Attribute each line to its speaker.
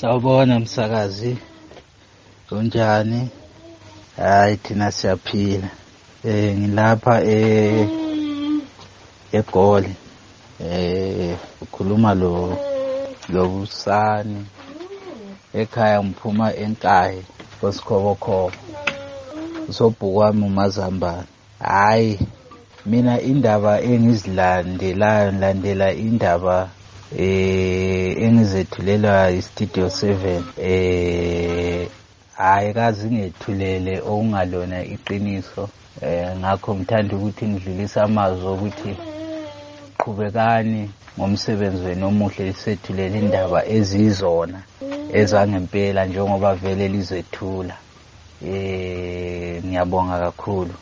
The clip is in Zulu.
Speaker 1: Sawubona msakazi. Kunjani? Hayi thina siyaphila. Eh ngilapha eh eGoli. Eh ukhuluma lo lobusani. Ekhaya ngiphuma enkayi kwesikhobokhoko. Usobhuku wami umazambane. Hayi mina indaba engizilandelayo ngilandela indaba eh engizethulelwa iStudio 7 eh hayi kazi ngethulele okungalona iqiniso. Eh ngakho ngithanda ukuthi ngidlulise amazwi ukuthi qhubekani ngomsebenzi wenu omuhle lisethulela indaba ezizona ezangempela njengoba vele lizethula. Eh ngiyabonga kakhulu.